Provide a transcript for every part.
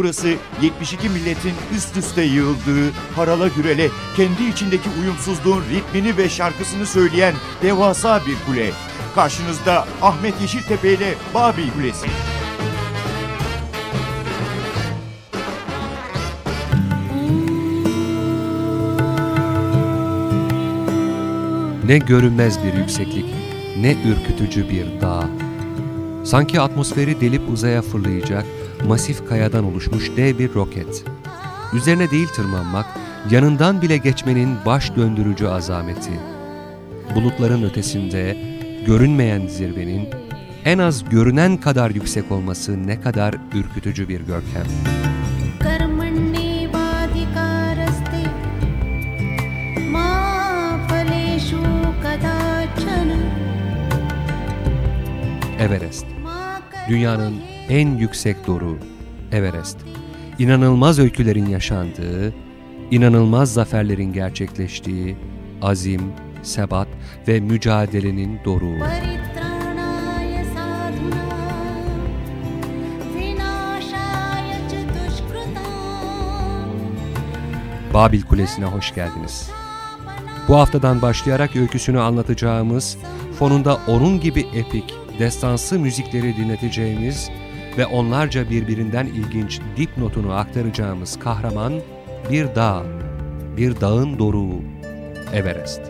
Burası 72 milletin üst üste yığıldığı, harala gürele, kendi içindeki uyumsuzluğun ritmini ve şarkısını söyleyen devasa bir kule. Karşınızda Ahmet Yeşiltepe ile Babil Kulesi. Ne görünmez bir yükseklik, ne ürkütücü bir dağ. Sanki atmosferi delip uzaya fırlayacak, masif kayadan oluşmuş dev bir roket. Üzerine değil tırmanmak, yanından bile geçmenin baş döndürücü azameti. Bulutların ötesinde, görünmeyen zirvenin, en az görünen kadar yüksek olması ne kadar ürkütücü bir görkem. Everest, dünyanın en yüksek doru Everest. İnanılmaz öykülerin yaşandığı, inanılmaz zaferlerin gerçekleştiği, azim, sebat ve mücadelenin doruğu. Babil Kulesi'ne hoş geldiniz. Bu haftadan başlayarak öyküsünü anlatacağımız, fonunda onun gibi epik, destansı müzikleri dinleteceğimiz ve onlarca birbirinden ilginç dipnotunu aktaracağımız kahraman bir dağ, bir dağın doruğu, Everest.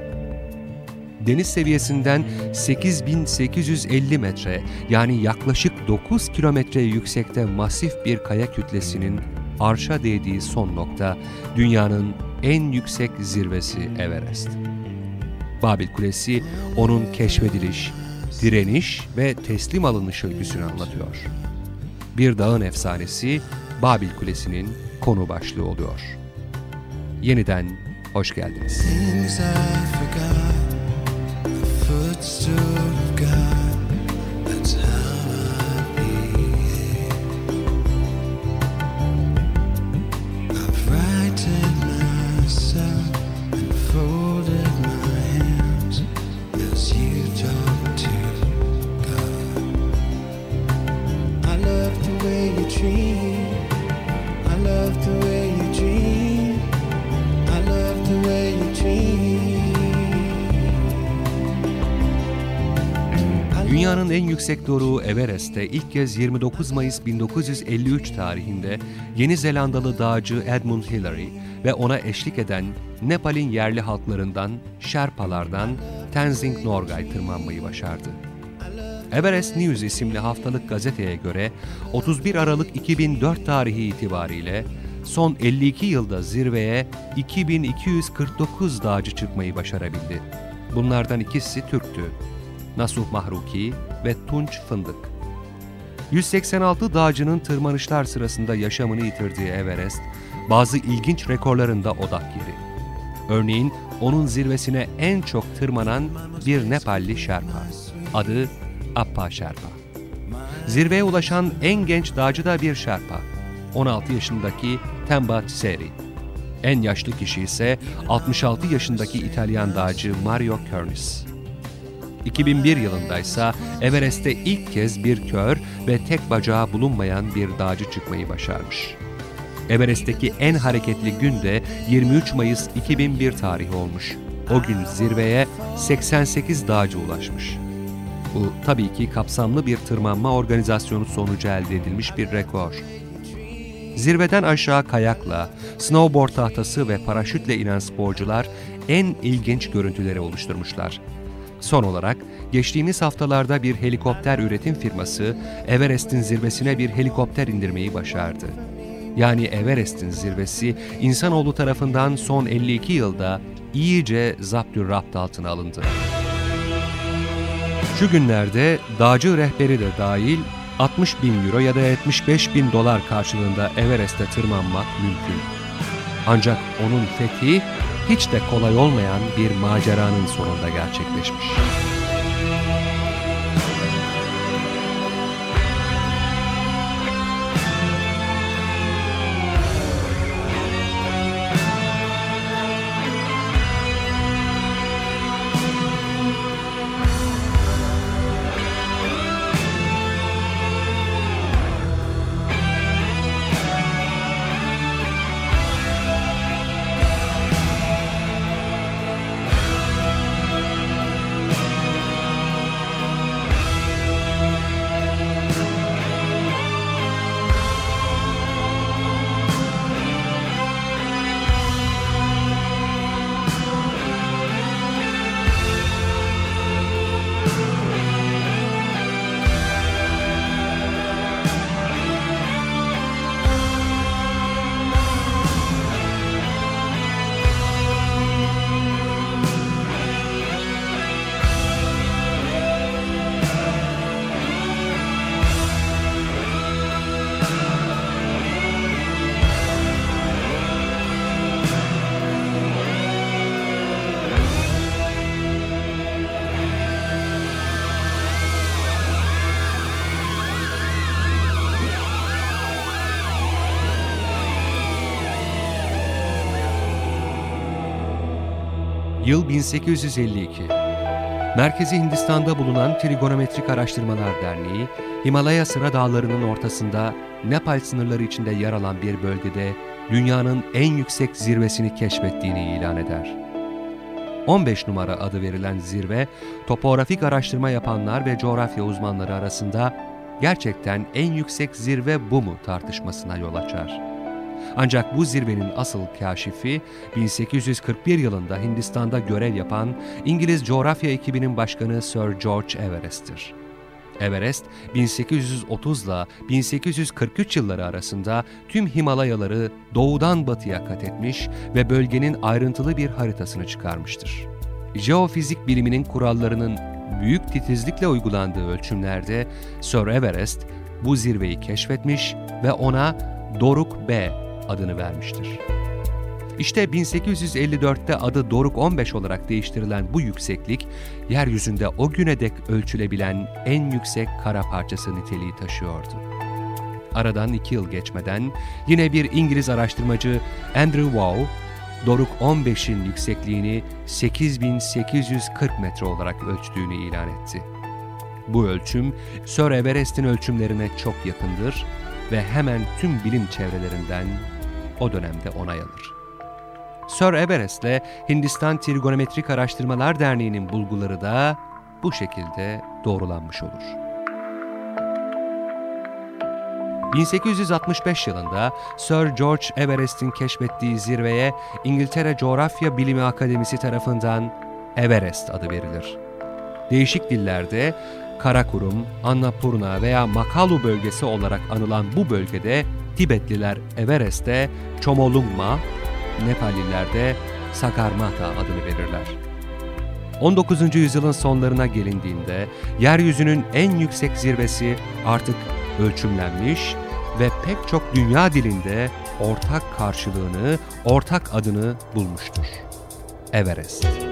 Deniz seviyesinden 8850 metre yani yaklaşık 9 kilometre yüksekte masif bir kaya kütlesinin arşa değdiği son nokta dünyanın en yüksek zirvesi Everest. Babil Kulesi onun keşfediliş, direniş ve teslim alınış öyküsünü anlatıyor. Bir dağın efsanesi Babil Kulesi'nin konu başlığı oluyor. Yeniden hoş geldiniz. Things I forgot, the footstool yüksek doruğu Everest'te ilk kez 29 Mayıs 1953 tarihinde Yeni Zelandalı dağcı Edmund Hillary ve ona eşlik eden Nepal'in yerli halklarından Sherpalardan Tenzing Norgay tırmanmayı başardı. Everest News isimli haftalık gazeteye göre 31 Aralık 2004 tarihi itibariyle son 52 yılda zirveye 2249 dağcı çıkmayı başarabildi. Bunlardan ikisi Türktü. Nasuh Mahruki ve Tunç Fındık. 186 dağcının tırmanışlar sırasında yaşamını yitirdiği Everest, bazı ilginç rekorların da odak yeri. Örneğin onun zirvesine en çok tırmanan bir Nepalli Sherpa. Adı Appa Sherpa. Zirveye ulaşan en genç dağcı da bir Sherpa. 16 yaşındaki Temba Tseri. En yaşlı kişi ise 66 yaşındaki İtalyan dağcı Mario Kernis. 2001 yılında ise Everest'te ilk kez bir kör ve tek bacağı bulunmayan bir dağcı çıkmayı başarmış. Everest'teki en hareketli gün de 23 Mayıs 2001 tarihi olmuş. O gün zirveye 88 dağcı ulaşmış. Bu tabii ki kapsamlı bir tırmanma organizasyonu sonucu elde edilmiş bir rekor. Zirveden aşağı kayakla, snowboard tahtası ve paraşütle inen sporcular en ilginç görüntüleri oluşturmuşlar. Son olarak geçtiğimiz haftalarda bir helikopter üretim firması Everest'in zirvesine bir helikopter indirmeyi başardı. Yani Everest'in zirvesi insanoğlu tarafından son 52 yılda iyice zapturapt altına alındı. Şu günlerde dağcı rehberi de dahil 60 bin euro ya da 75 bin dolar karşılığında Everest'e tırmanmak mümkün. Ancak onun fethi hiç de kolay olmayan bir maceranın sonunda gerçekleşmiş. Yıl 1852. Merkezi Hindistan'da bulunan Trigonometrik Araştırmalar Derneği, Himalaya Sıra Dağları'nın ortasında Nepal sınırları içinde yer alan bir bölgede dünyanın en yüksek zirvesini keşfettiğini ilan eder. 15 numara adı verilen zirve, topografik araştırma yapanlar ve coğrafya uzmanları arasında gerçekten en yüksek zirve bu mu tartışmasına yol açar. Ancak bu zirvenin asıl kaşifi 1841 yılında Hindistan'da görev yapan İngiliz coğrafya ekibinin başkanı Sir George Everest'tir. Everest 1830 ile 1843 yılları arasında tüm Himalayaları doğudan batıya kat etmiş ve bölgenin ayrıntılı bir haritasını çıkarmıştır. Jeofizik biliminin kurallarının büyük titizlikle uygulandığı ölçümlerde Sir Everest bu zirveyi keşfetmiş ve ona Doruk B adını vermiştir. İşte 1854'te adı Doruk 15 olarak değiştirilen bu yükseklik, yeryüzünde o güne dek ölçülebilen en yüksek kara parçası niteliği taşıyordu. Aradan iki yıl geçmeden yine bir İngiliz araştırmacı Andrew Wow, Doruk 15'in yüksekliğini 8840 metre olarak ölçtüğünü ilan etti. Bu ölçüm Sir Everest'in ölçümlerine çok yakındır ve hemen tüm bilim çevrelerinden o dönemde onay alır. Sir Everest'le Hindistan Trigonometrik Araştırmalar Derneği'nin bulguları da bu şekilde doğrulanmış olur. 1865 yılında Sir George Everest'in keşfettiği zirveye İngiltere Coğrafya Bilimi Akademisi tarafından Everest adı verilir. Değişik dillerde Karakurum, Annapurna veya Makalu bölgesi olarak anılan bu bölgede Tibetliler Everest'e Chomolungma, Nepalliler de Sagarmatha adını verirler. 19. yüzyılın sonlarına gelindiğinde yeryüzünün en yüksek zirvesi artık ölçümlenmiş ve pek çok dünya dilinde ortak karşılığını, ortak adını bulmuştur. Everest.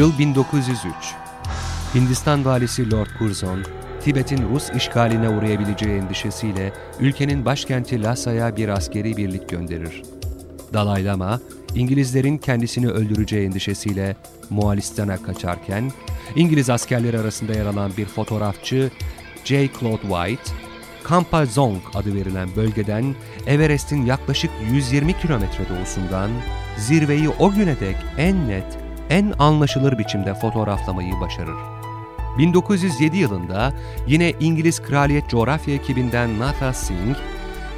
Yıl 1903. Hindistan valisi Lord Curzon, Tibet'in Rus işgaline uğrayabileceği endişesiyle ülkenin başkenti Lhasa'ya bir askeri birlik gönderir. Dalai Lama, İngilizlerin kendisini öldüreceği endişesiyle Moğolistan'a kaçarken, İngiliz askerleri arasında yer alan bir fotoğrafçı J. Claude White, Kampa Zong adı verilen bölgeden Everest'in yaklaşık 120 kilometre doğusundan zirveyi o güne dek en net, en anlaşılır biçimde fotoğraflamayı başarır. 1907 yılında yine İngiliz Kraliyet Coğrafya ekibinden Natha Singh,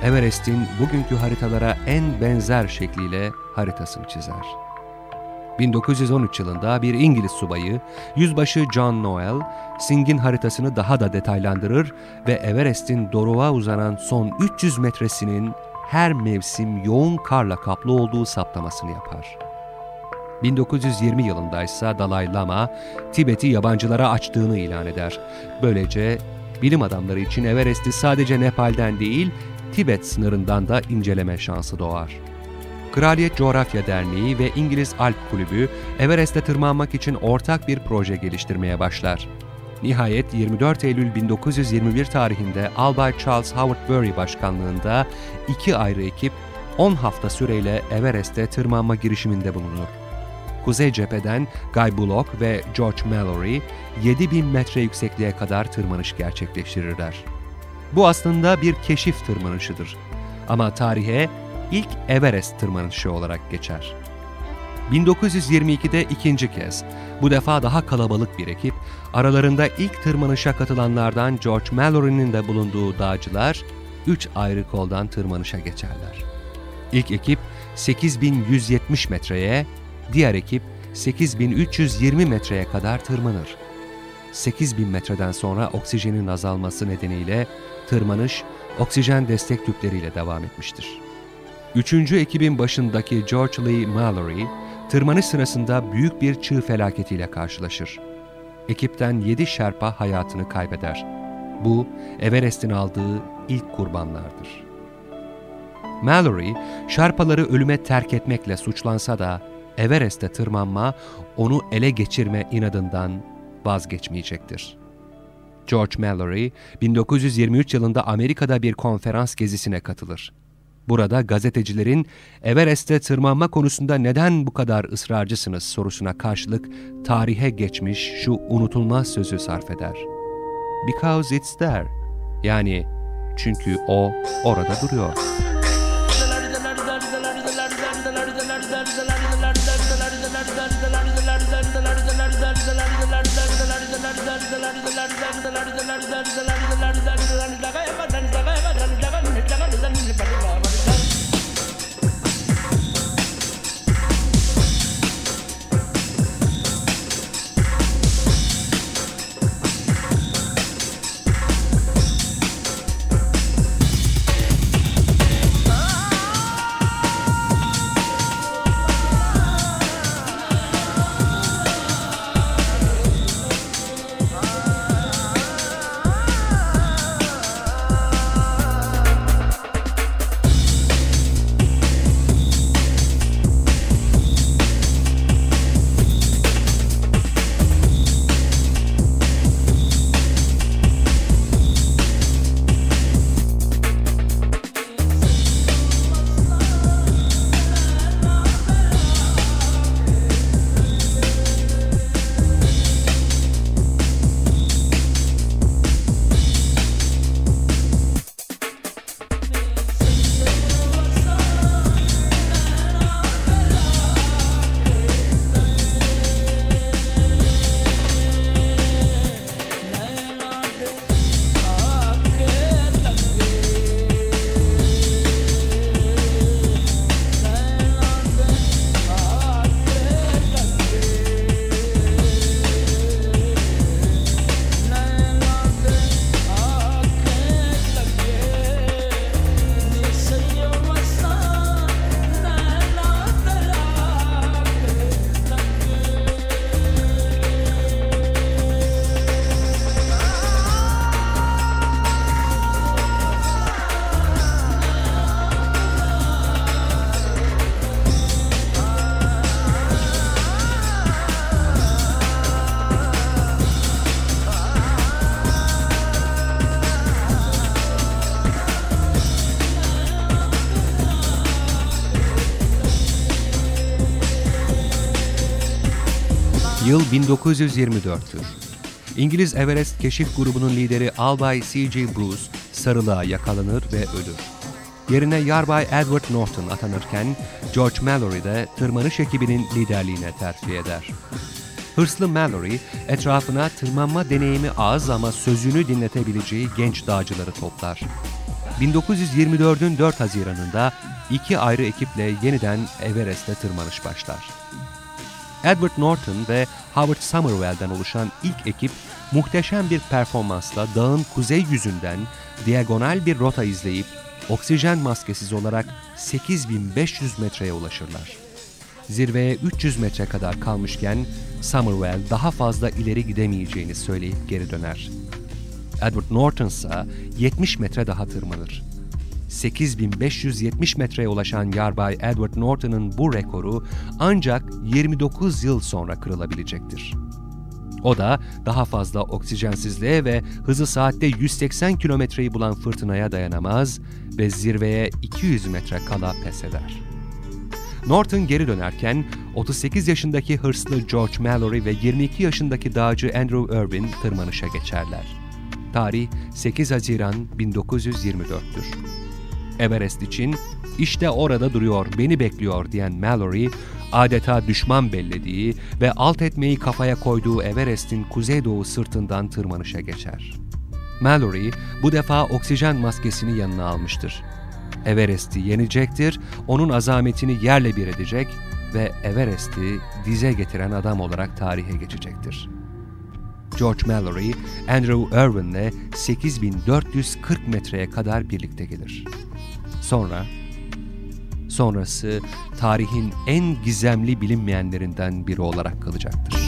Everest'in bugünkü haritalara en benzer şekliyle haritasını çizer. 1913 yılında bir İngiliz subayı, yüzbaşı John Noel, Singh'in haritasını daha da detaylandırır ve Everest'in doruğa uzanan son 300 metresinin her mevsim yoğun karla kaplı olduğu saptamasını yapar. 1920 yılında ise Dalai Lama, Tibet'i yabancılara açtığını ilan eder. Böylece bilim adamları için Everest'i sadece Nepal'den değil, Tibet sınırından da inceleme şansı doğar. Kraliyet Coğrafya Derneği ve İngiliz Alp Kulübü Everest'e tırmanmak için ortak bir proje geliştirmeye başlar. Nihayet 24 Eylül 1921 tarihinde Albay Charles Howard Bury başkanlığında iki ayrı ekip 10 hafta süreyle Everest'e tırmanma girişiminde bulunur. Kuzey cepheden Guy Bullock ve George Mallory 7000 metre yüksekliğe kadar tırmanış gerçekleştirirler. Bu aslında bir keşif tırmanışıdır. Ama tarihe ilk Everest tırmanışı olarak geçer. 1922'de ikinci kez, bu defa daha kalabalık bir ekip, aralarında ilk tırmanışa katılanlardan George Mallory'nin de bulunduğu dağcılar, üç ayrı koldan tırmanışa geçerler. İlk ekip 8170 metreye, diğer ekip 8320 metreye kadar tırmanır. 8000 metreden sonra oksijenin azalması nedeniyle tırmanış oksijen destek tüpleriyle devam etmiştir. Üçüncü ekibin başındaki George Lee Mallory, tırmanış sırasında büyük bir çığ felaketiyle karşılaşır. Ekipten 7 şerpa hayatını kaybeder. Bu, Everest'in aldığı ilk kurbanlardır. Mallory, şarpaları ölüme terk etmekle suçlansa da Everest'e tırmanma, onu ele geçirme inadından vazgeçmeyecektir. George Mallory, 1923 yılında Amerika'da bir konferans gezisine katılır. Burada gazetecilerin Everest'e tırmanma konusunda neden bu kadar ısrarcısınız sorusuna karşılık tarihe geçmiş şu unutulmaz sözü sarf eder. Because it's there. Yani çünkü o orada duruyor. Yıl 1924'tür. İngiliz Everest keşif grubunun lideri Albay C.J. Bruce sarılığa yakalanır ve ölür. Yerine Yarbay Edward Norton atanırken George Mallory de tırmanış ekibinin liderliğine terfi eder. Hırslı Mallory, etrafına tırmanma deneyimi az ama sözünü dinletebileceği genç dağcıları toplar. 1924'ün 4 Haziran'ında iki ayrı ekiple yeniden Everest'e tırmanış başlar. Edward Norton ve Howard Somerville'den oluşan ilk ekip muhteşem bir performansla dağın kuzey yüzünden diagonal bir rota izleyip oksijen maskesiz olarak 8500 metreye ulaşırlar. Zirveye 300 metre kadar kalmışken Somerville daha fazla ileri gidemeyeceğini söyleyip geri döner. Edward Norton ise 70 metre daha tırmanır. 8570 metreye ulaşan Yarbay Edward Norton'ın bu rekoru ancak 29 yıl sonra kırılabilecektir. O da daha fazla oksijensizliğe ve hızı saatte 180 kilometreyi bulan fırtınaya dayanamaz ve zirveye 200 metre kala pes eder. Norton geri dönerken 38 yaşındaki hırslı George Mallory ve 22 yaşındaki dağcı Andrew Irwin tırmanışa geçerler. Tarih 8 Haziran 1924'tür. Everest için işte orada duruyor, beni bekliyor diyen Mallory, adeta düşman bellediği ve alt etmeyi kafaya koyduğu Everest'in kuzeydoğu sırtından tırmanışa geçer. Mallory bu defa oksijen maskesini yanına almıştır. Everest'i yenecektir, onun azametini yerle bir edecek ve Everest'i dize getiren adam olarak tarihe geçecektir. George Mallory, Andrew Irwin'le 8440 metreye kadar birlikte gelir. Sonra, sonrası tarihin en gizemli bilinmeyenlerinden biri olarak kalacaktır.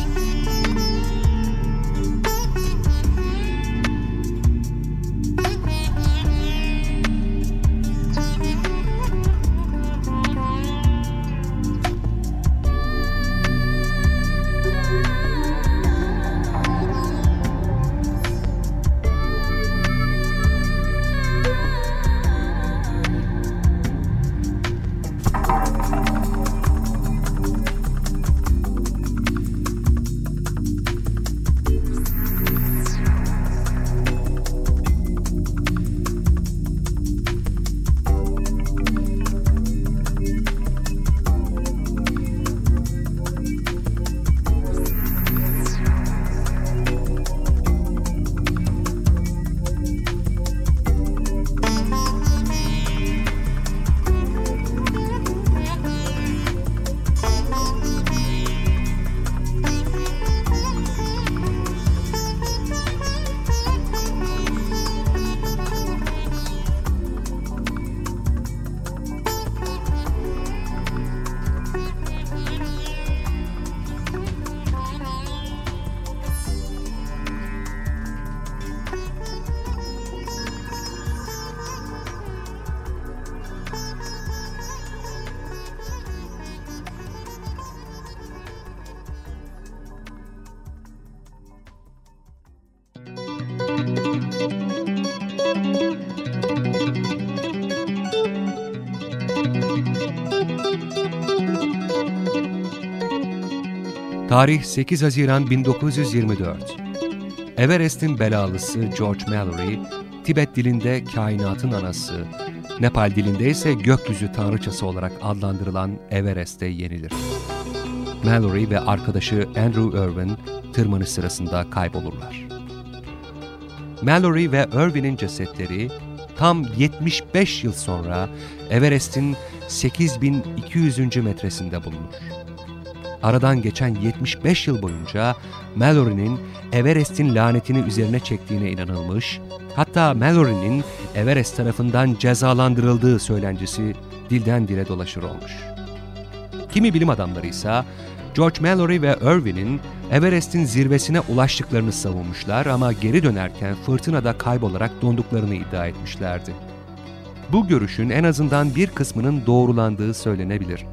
Tarih 8 Haziran 1924. Everest'in belalısı George Mallory, Tibet dilinde kainatın anası, Nepal dilinde ise gökyüzü tanrıçası olarak adlandırılan Everest'te yenilir. Mallory ve arkadaşı Andrew Irwin tırmanış sırasında kaybolurlar. Mallory ve Irwin'in cesetleri tam 75 yıl sonra Everest'in 8200. metresinde bulunur. Aradan geçen 75 yıl boyunca Mallory'nin Everest'in lanetini üzerine çektiğine inanılmış, hatta Mallory'nin Everest tarafından cezalandırıldığı söylencesi dilden dile dolaşır olmuş. Kimi bilim adamları ise George Mallory ve Irwin'in Everest'in zirvesine ulaştıklarını savunmuşlar ama geri dönerken fırtınada kaybolarak donduklarını iddia etmişlerdi. Bu görüşün en azından bir kısmının doğrulandığı söylenebilir.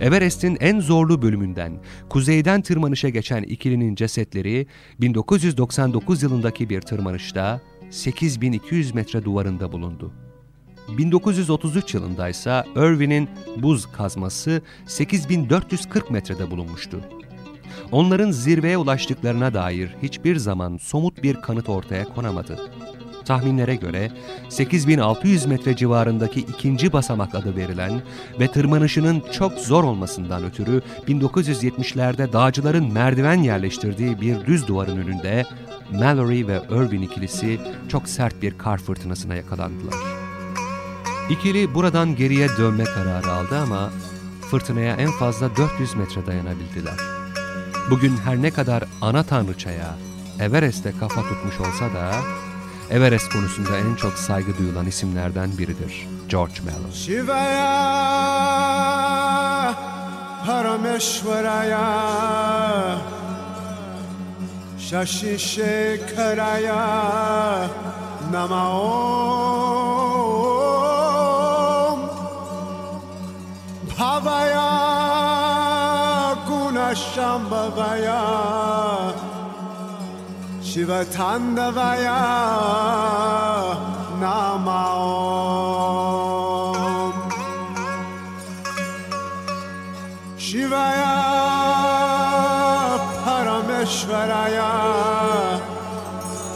Everest'in en zorlu bölümünden kuzeyden tırmanışa geçen ikilinin cesetleri 1999 yılındaki bir tırmanışta 8200 metre duvarında bulundu. 1933 yılında ise Irwin'in buz kazması 8440 metrede bulunmuştu. onların zirveye ulaştıklarına dair hiçbir zaman somut bir kanıt ortaya konamadı. Tahminlere göre 8600 metre civarındaki ikinci basamak adı verilen ve tırmanışının çok zor olmasından ötürü 1970'lerde dağcıların merdiven yerleştirdiği bir düz duvarın önünde Mallory ve Irvin ikilisi çok sert bir kar fırtınasına yakalandılar. İkili buradan geriye dönme kararı aldı ama fırtınaya en fazla 400 metre dayanabildiler. Bugün her ne kadar ana tanrıçaya, Everest'e kafa tutmuş olsa da Everest konusunda en çok saygı duyulan isimlerden biridir George Mallory. Shivaya Parameshwaraya Shashi Shekharaya Namaom Bhavaya Gunashambhavaya Shiva Tandavaya Namaom Shivaya Parameshwaraya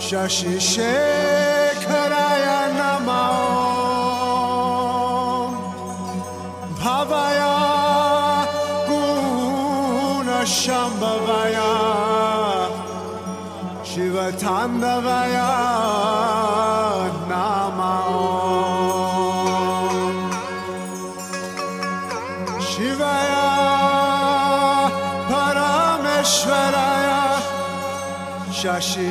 Shashi Shekharaya Namaom Bhavaya Gunashambhavaya Shiva Tandavaya Namaom Shivaya Parameshwaraya Shashi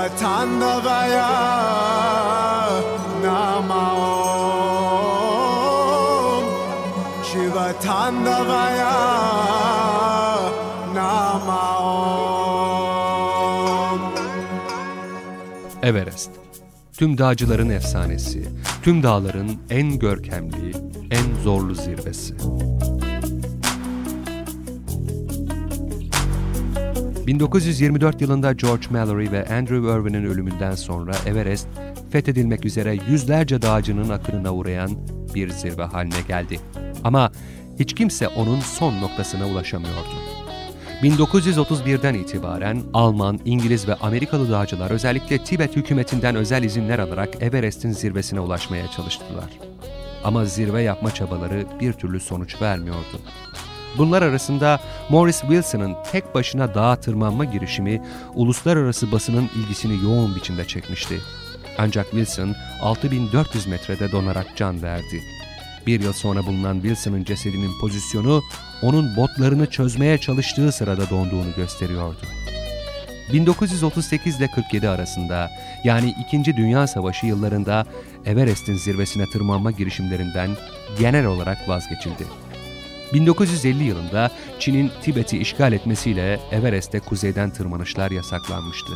Shiva Tandavaya Namaom Shiva Tandavaya Namaom Everest, tüm dağcıların efsanesi, tüm dağların en görkemli, en zorlu zirvesi. 1924 yılında George Mallory ve Andrew Irwin'in ölümünden sonra Everest, fethedilmek üzere yüzlerce dağcının akınına uğrayan bir zirve haline geldi. Ama hiç kimse onun son noktasına ulaşamıyordu. 1931'den itibaren Alman, İngiliz ve Amerikalı dağcılar özellikle Tibet hükümetinden özel izinler alarak Everest'in zirvesine ulaşmaya çalıştılar. Ama zirve yapma çabaları bir türlü sonuç vermiyordu. Bunlar arasında Morris Wilson'ın tek başına dağa tırmanma girişimi uluslararası basının ilgisini yoğun biçimde çekmişti. Ancak Wilson 6400 metrede donarak can verdi. Bir yıl sonra bulunan Wilson'ın cesedinin pozisyonu onun botlarını çözmeye çalıştığı sırada donduğunu gösteriyordu. 1938 ile 47 arasında yani 2. Dünya Savaşı yıllarında Everest'in zirvesine tırmanma girişimlerinden genel olarak vazgeçildi. 1950 yılında Çin'in Tibet'i işgal etmesiyle Everest'te kuzeyden tırmanışlar yasaklanmıştı.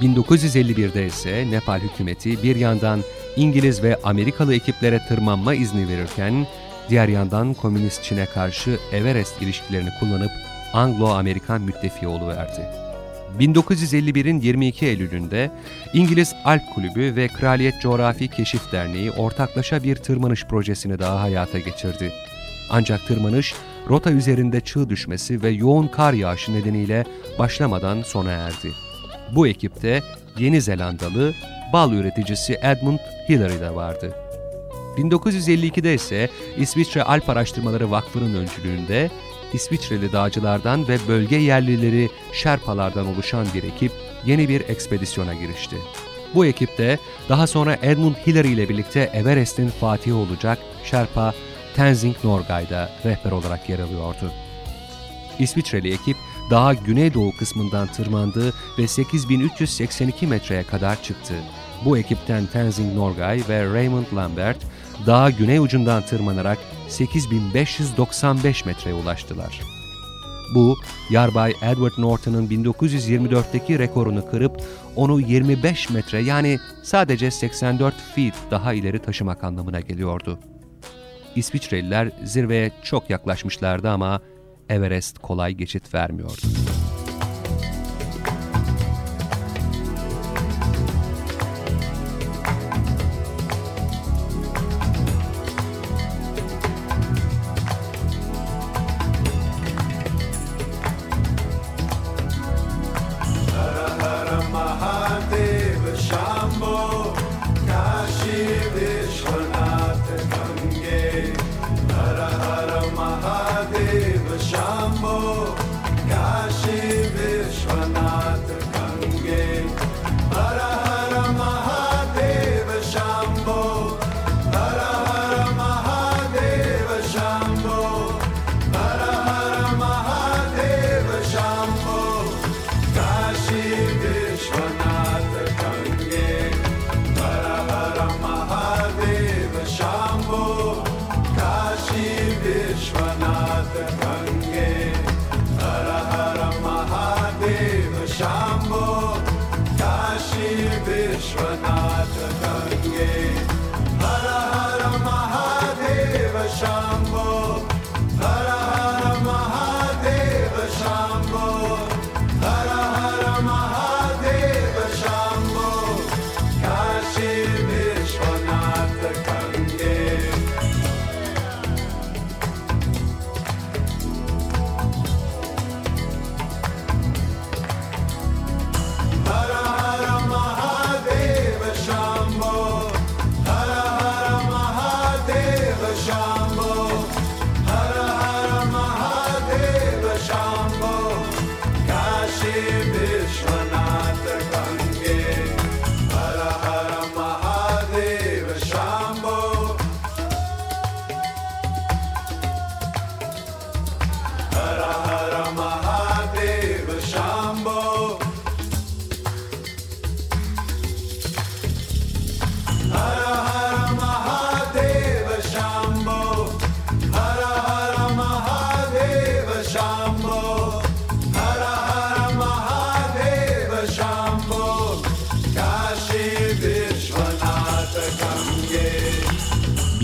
1951'de ise Nepal hükümeti bir yandan İngiliz ve Amerikalı ekiplere tırmanma izni verirken, diğer yandan Komünist Çin'e karşı Everest ilişkilerini kullanıp Anglo-Amerikan müttefiki oluverdi. 1951'in 22 Eylül'ünde İngiliz Alp Kulübü ve Kraliyet Coğrafi Keşif Derneği ortaklaşa bir tırmanış projesini daha hayata geçirdi. Ancak tırmanış, rota üzerinde çığ düşmesi ve yoğun kar yağışı nedeniyle başlamadan sona erdi. Bu ekipte Yeni Zelandalı bal üreticisi Edmund Hillary de vardı. 1952'de ise İsviçre Alp Araştırmaları Vakfı'nın öncülüğünde İsviçreli dağcılardan ve bölge yerlileri Şerpalardan oluşan bir ekip yeni bir ekspedisyona girişti. Bu ekipte daha sonra Edmund Hillary ile birlikte Everest'in fatihi olacak Şerpa Tenzing Norgay da rehber olarak yer alıyordu. İsviçreli ekip daha güneydoğu kısmından tırmandı ve 8382 metreye kadar çıktı. Bu ekipten Tenzing Norgay ve Raymond Lambert daha güney ucundan tırmanarak 8595 metreye ulaştılar. Bu, Yarbay Edward Norton'ın 1924'teki rekorunu kırıp onu 25 metre yani sadece 84 feet daha ileri taşımak anlamına geliyordu. İsviçreliler zirveye çok yaklaşmışlardı ama Everest kolay geçit vermiyordu.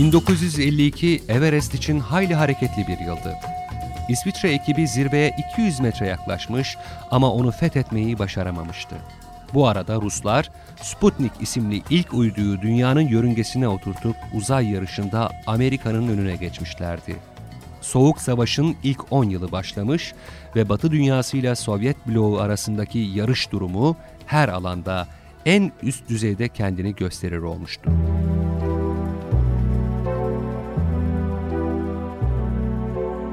1952 Everest için hayli hareketli bir yıldı. İsviçre ekibi zirveye 200 metre yaklaşmış ama onu fethetmeyi başaramamıştı. Bu arada Ruslar Sputnik isimli ilk uyduyu dünyanın yörüngesine oturtup uzay yarışında Amerika'nın önüne geçmişlerdi. Soğuk Savaş'ın ilk 10 yılı başlamış ve Batı dünyasıyla Sovyet bloğu arasındaki yarış durumu her alanda en üst düzeyde kendini gösterir olmuştu.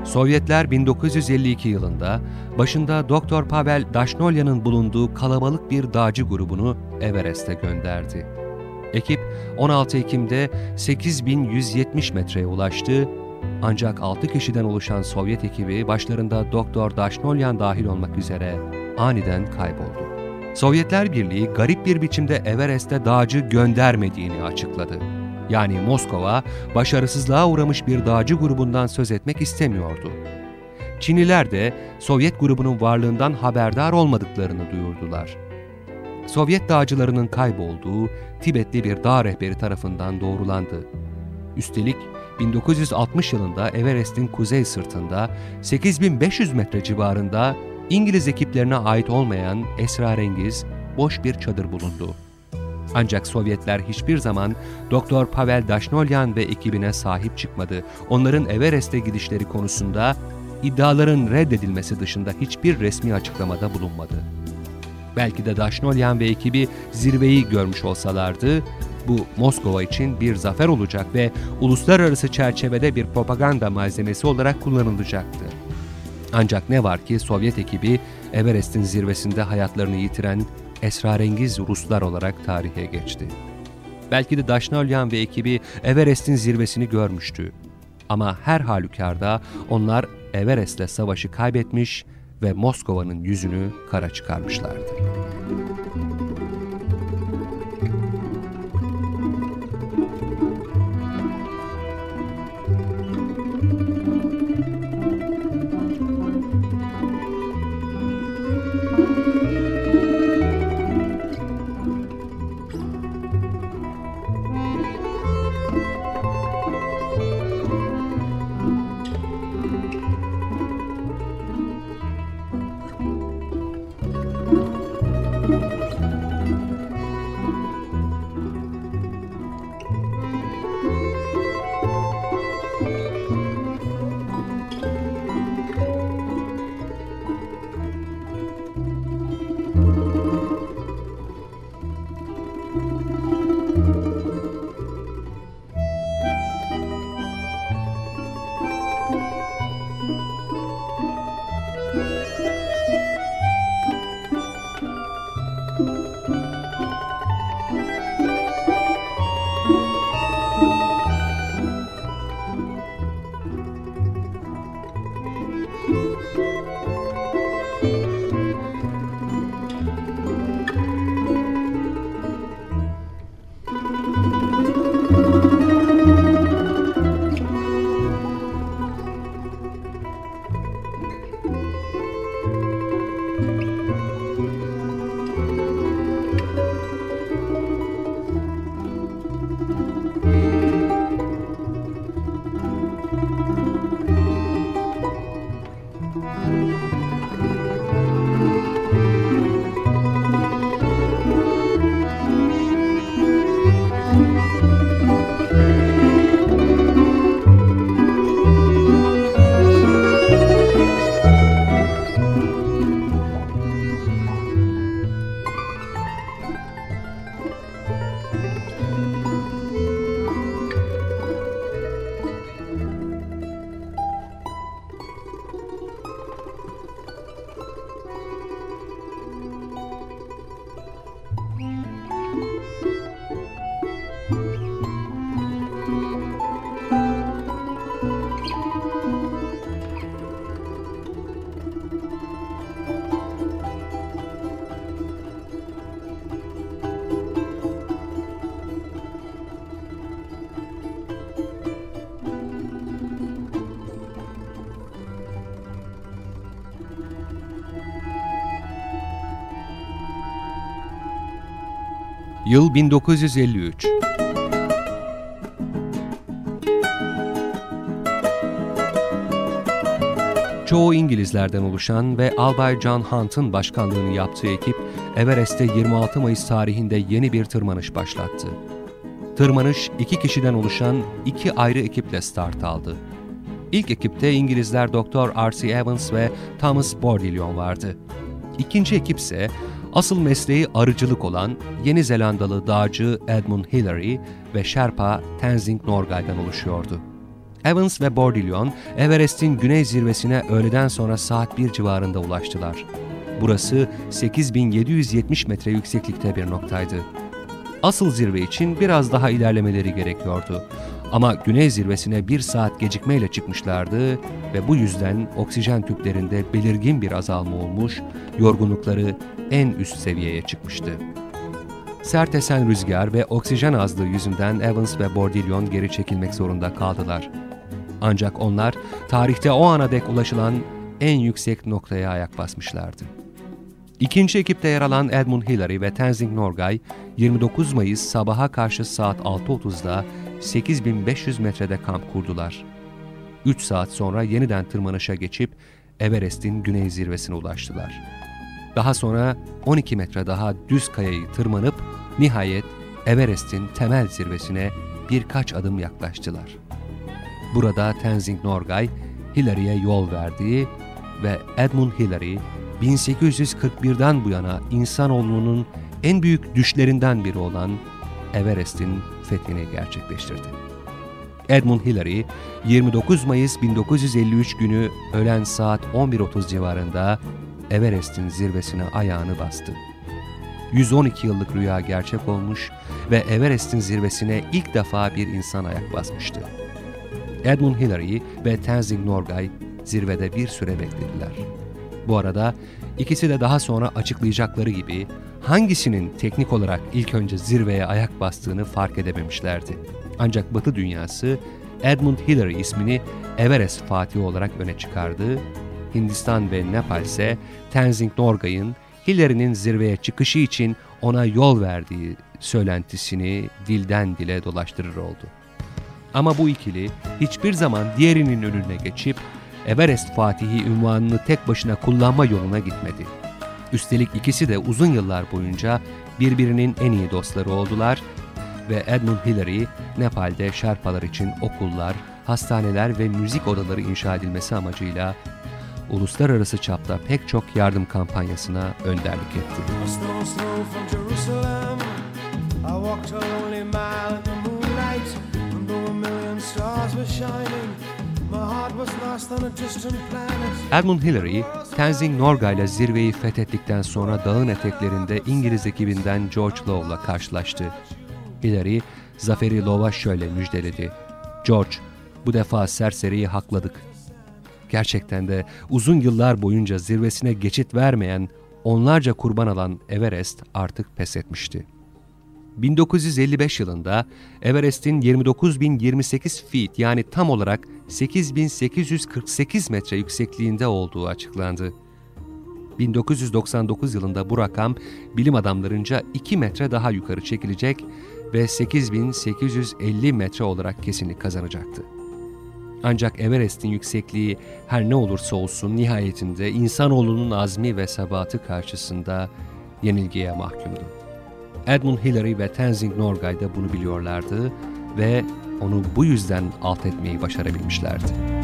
Sovyetler 1952 yılında başında Doktor Pavel Dashnolyan'ın bulunduğu kalabalık bir dağcı grubunu Everest'e gönderdi. Ekip 16 Ekim'de 8170 metreye ulaştı ancak 6 kişiden oluşan Sovyet ekibi başlarında Doktor Dashnolyan dahil olmak üzere aniden kayboldu. Sovyetler Birliği garip bir biçimde Everest'e dağcı göndermediğini açıkladı. Yani Moskova başarısızlığa uğramış bir dağcı grubundan söz etmek istemiyordu. Çinliler de Sovyet grubunun varlığından haberdar olmadıklarını duyurdular. Sovyet dağcılarının kaybolduğu Tibetli bir dağ rehberi tarafından doğrulandı. Üstelik 1960 yılında Everest'in kuzey sırtında 8500 metre civarında İngiliz ekiplerine ait olmayan esrarengiz boş bir çadır bulundu. Ancak Sovyetler hiçbir zaman Doktor Pavel Dashnolyan ve ekibine sahip çıkmadı. Onların Everest'e gidişleri konusunda iddiaların reddedilmesi dışında hiçbir resmi açıklamada bulunmadı. Belki de Dashnolyan ve ekibi zirveyi görmüş olsalardı, bu Moskova için bir zafer olacak ve uluslararası çerçevede bir propaganda malzemesi olarak kullanılacaktı. Ancak ne var ki Sovyet ekibi Everest'in zirvesinde hayatlarını yitiren esrarengiz Ruslar olarak tarihe geçti. Belki de Dashnolyan ve ekibi Everest'in zirvesini görmüştü. Ama her halükarda onlar Everest'le savaşı kaybetmiş ve Moskova'nın yüzünü kara çıkarmışlardı. Yıl 1953. Çoğu İngilizlerden oluşan ve Albay John Hunt'ın başkanlığını yaptığı ekip Everest'te 26 Mayıs tarihinde yeni bir tırmanış başlattı. Tırmanış iki kişiden oluşan iki ayrı ekiple start aldı. İlk ekipte İngilizler Dr. R.C. Evans ve Thomas Bordillon vardı. İkinci ekip ise asıl mesleği arıcılık olan Yeni Zelandalı dağcı Edmund Hillary ve Sherpa Tenzing Norgay'dan oluşuyordu. Evans ve Bordillon, Everest'in güney zirvesine öğleden sonra saat 1 civarında ulaştılar. Burası 8770 metre yükseklikte bir noktaydı. Asıl zirve için biraz daha ilerlemeleri gerekiyordu. Ama güney zirvesine bir saat gecikmeyle çıkmışlardı ve bu yüzden oksijen tüplerinde belirgin bir azalma olmuş, yorgunlukları en üst seviyeye çıkmıştı. Sert esen rüzgar ve oksijen azlığı yüzünden Evans ve Bordillon geri çekilmek zorunda kaldılar. Ancak onlar tarihte o ana dek ulaşılan en yüksek noktaya ayak basmışlardı. İkinci ekipte yer alan Edmund Hillary ve Tenzing Norgay 29 Mayıs sabaha karşı saat 6.30'da 8500 metrede kamp kurdular. 3 saat sonra yeniden tırmanışa geçip Everest'in güney zirvesine ulaştılar. Daha sonra 12 metre daha düz kayayı tırmanıp nihayet Everest'in temel zirvesine birkaç adım yaklaştılar. Burada Tenzing Norgay, Hillary'e yol verdiği ve Edmund Hillary, 1841'den bu yana insanoğlunun en büyük düşlerinden biri olan Everest'in fethini gerçekleştirdi. Edmund Hillary, 29 Mayıs 1953 günü öğlen saat 11.30 civarında Everest'in zirvesine ayağını bastı. 112 yıllık rüya gerçek olmuş ve Everest'in zirvesine ilk defa bir insan ayak basmıştı. Edmund Hillary ve Tenzing Norgay zirvede bir süre beklediler. Bu arada ikisi de daha sonra açıklayacakları gibi hangisinin teknik olarak ilk önce zirveye ayak bastığını fark edememişlerdi. Ancak Batı dünyası Edmund Hillary ismini Everest Fatih olarak öne çıkardı. Hindistan ve Nepal ise Tenzing Norgay'ın Hillary'nin zirveye çıkışı için ona yol verdiği söylentisini dilden dile dolaştırır oldu. Ama bu ikili hiçbir zaman diğerinin önüne geçip Everest Fatihi ünvanını tek başına kullanma yoluna gitmedi. Üstelik ikisi de uzun yıllar boyunca birbirinin en iyi dostları oldular ve Edmund Hillary, Nepal'de Şerpalar için okullar, hastaneler ve müzik odaları inşa edilmesi amacıyla uluslararası çapta pek çok yardım kampanyasına önderlik etti. Edmund Hillary, Tenzing Norgay ile zirveyi fethettikten sonra dağın eteklerinde İngiliz ekibinden George Love'la karşılaştı. Hillary, zaferi Love'a şöyle müjdeledi. George, bu defa serseriyi hakladık. Gerçekten de uzun yıllar boyunca zirvesine geçit vermeyen, onlarca kurban alan Everest artık pes etmişti. 1955 yılında Everest'in 29.028 feet yani tam olarak 8.848 metre yüksekliğinde olduğu açıklandı. 1999 yılında bu rakam bilim adamlarınca 2 metre daha yukarı çekilecek ve 8850 metre olarak kesinlik kazanacaktı. Ancak Everest'in yüksekliği her ne olursa olsun nihayetinde insanoğlunun azmi ve sebatı karşısında yenilgiye mahkumdu. Edmund Hillary ve Tenzing Norgay da bunu biliyorlardı ve onu bu yüzden alt etmeyi başarabilmişlerdi.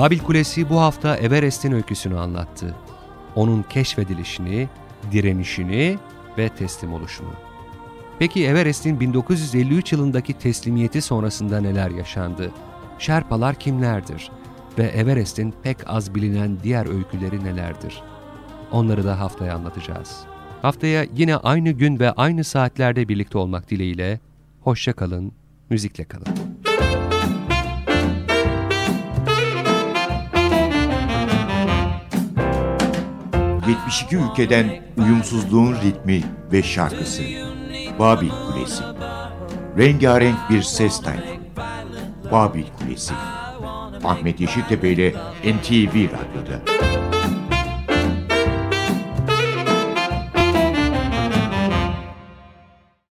Babil Kulesi bu hafta Everest'in öyküsünü anlattı. Onun keşfedilişini, direnişini ve teslim oluşunu. Peki Everest'in 1953 yılındaki teslimiyeti sonrasında neler yaşandı? Şerpalar kimlerdir? Ve Everest'in pek az bilinen diğer öyküleri nelerdir? Onları da haftaya anlatacağız. Haftaya yine aynı gün ve aynı saatlerde birlikte olmak dileğiyle, hoşça kalın, müzikle kalın. ...72 ülkeden uyumsuzluğun ritmi ve şarkısı. Babil Kulesi. Rengarenk bir ses tayfı. Babil Kulesi. Ahmet Yeşiltepe ile NTV Radyo'da.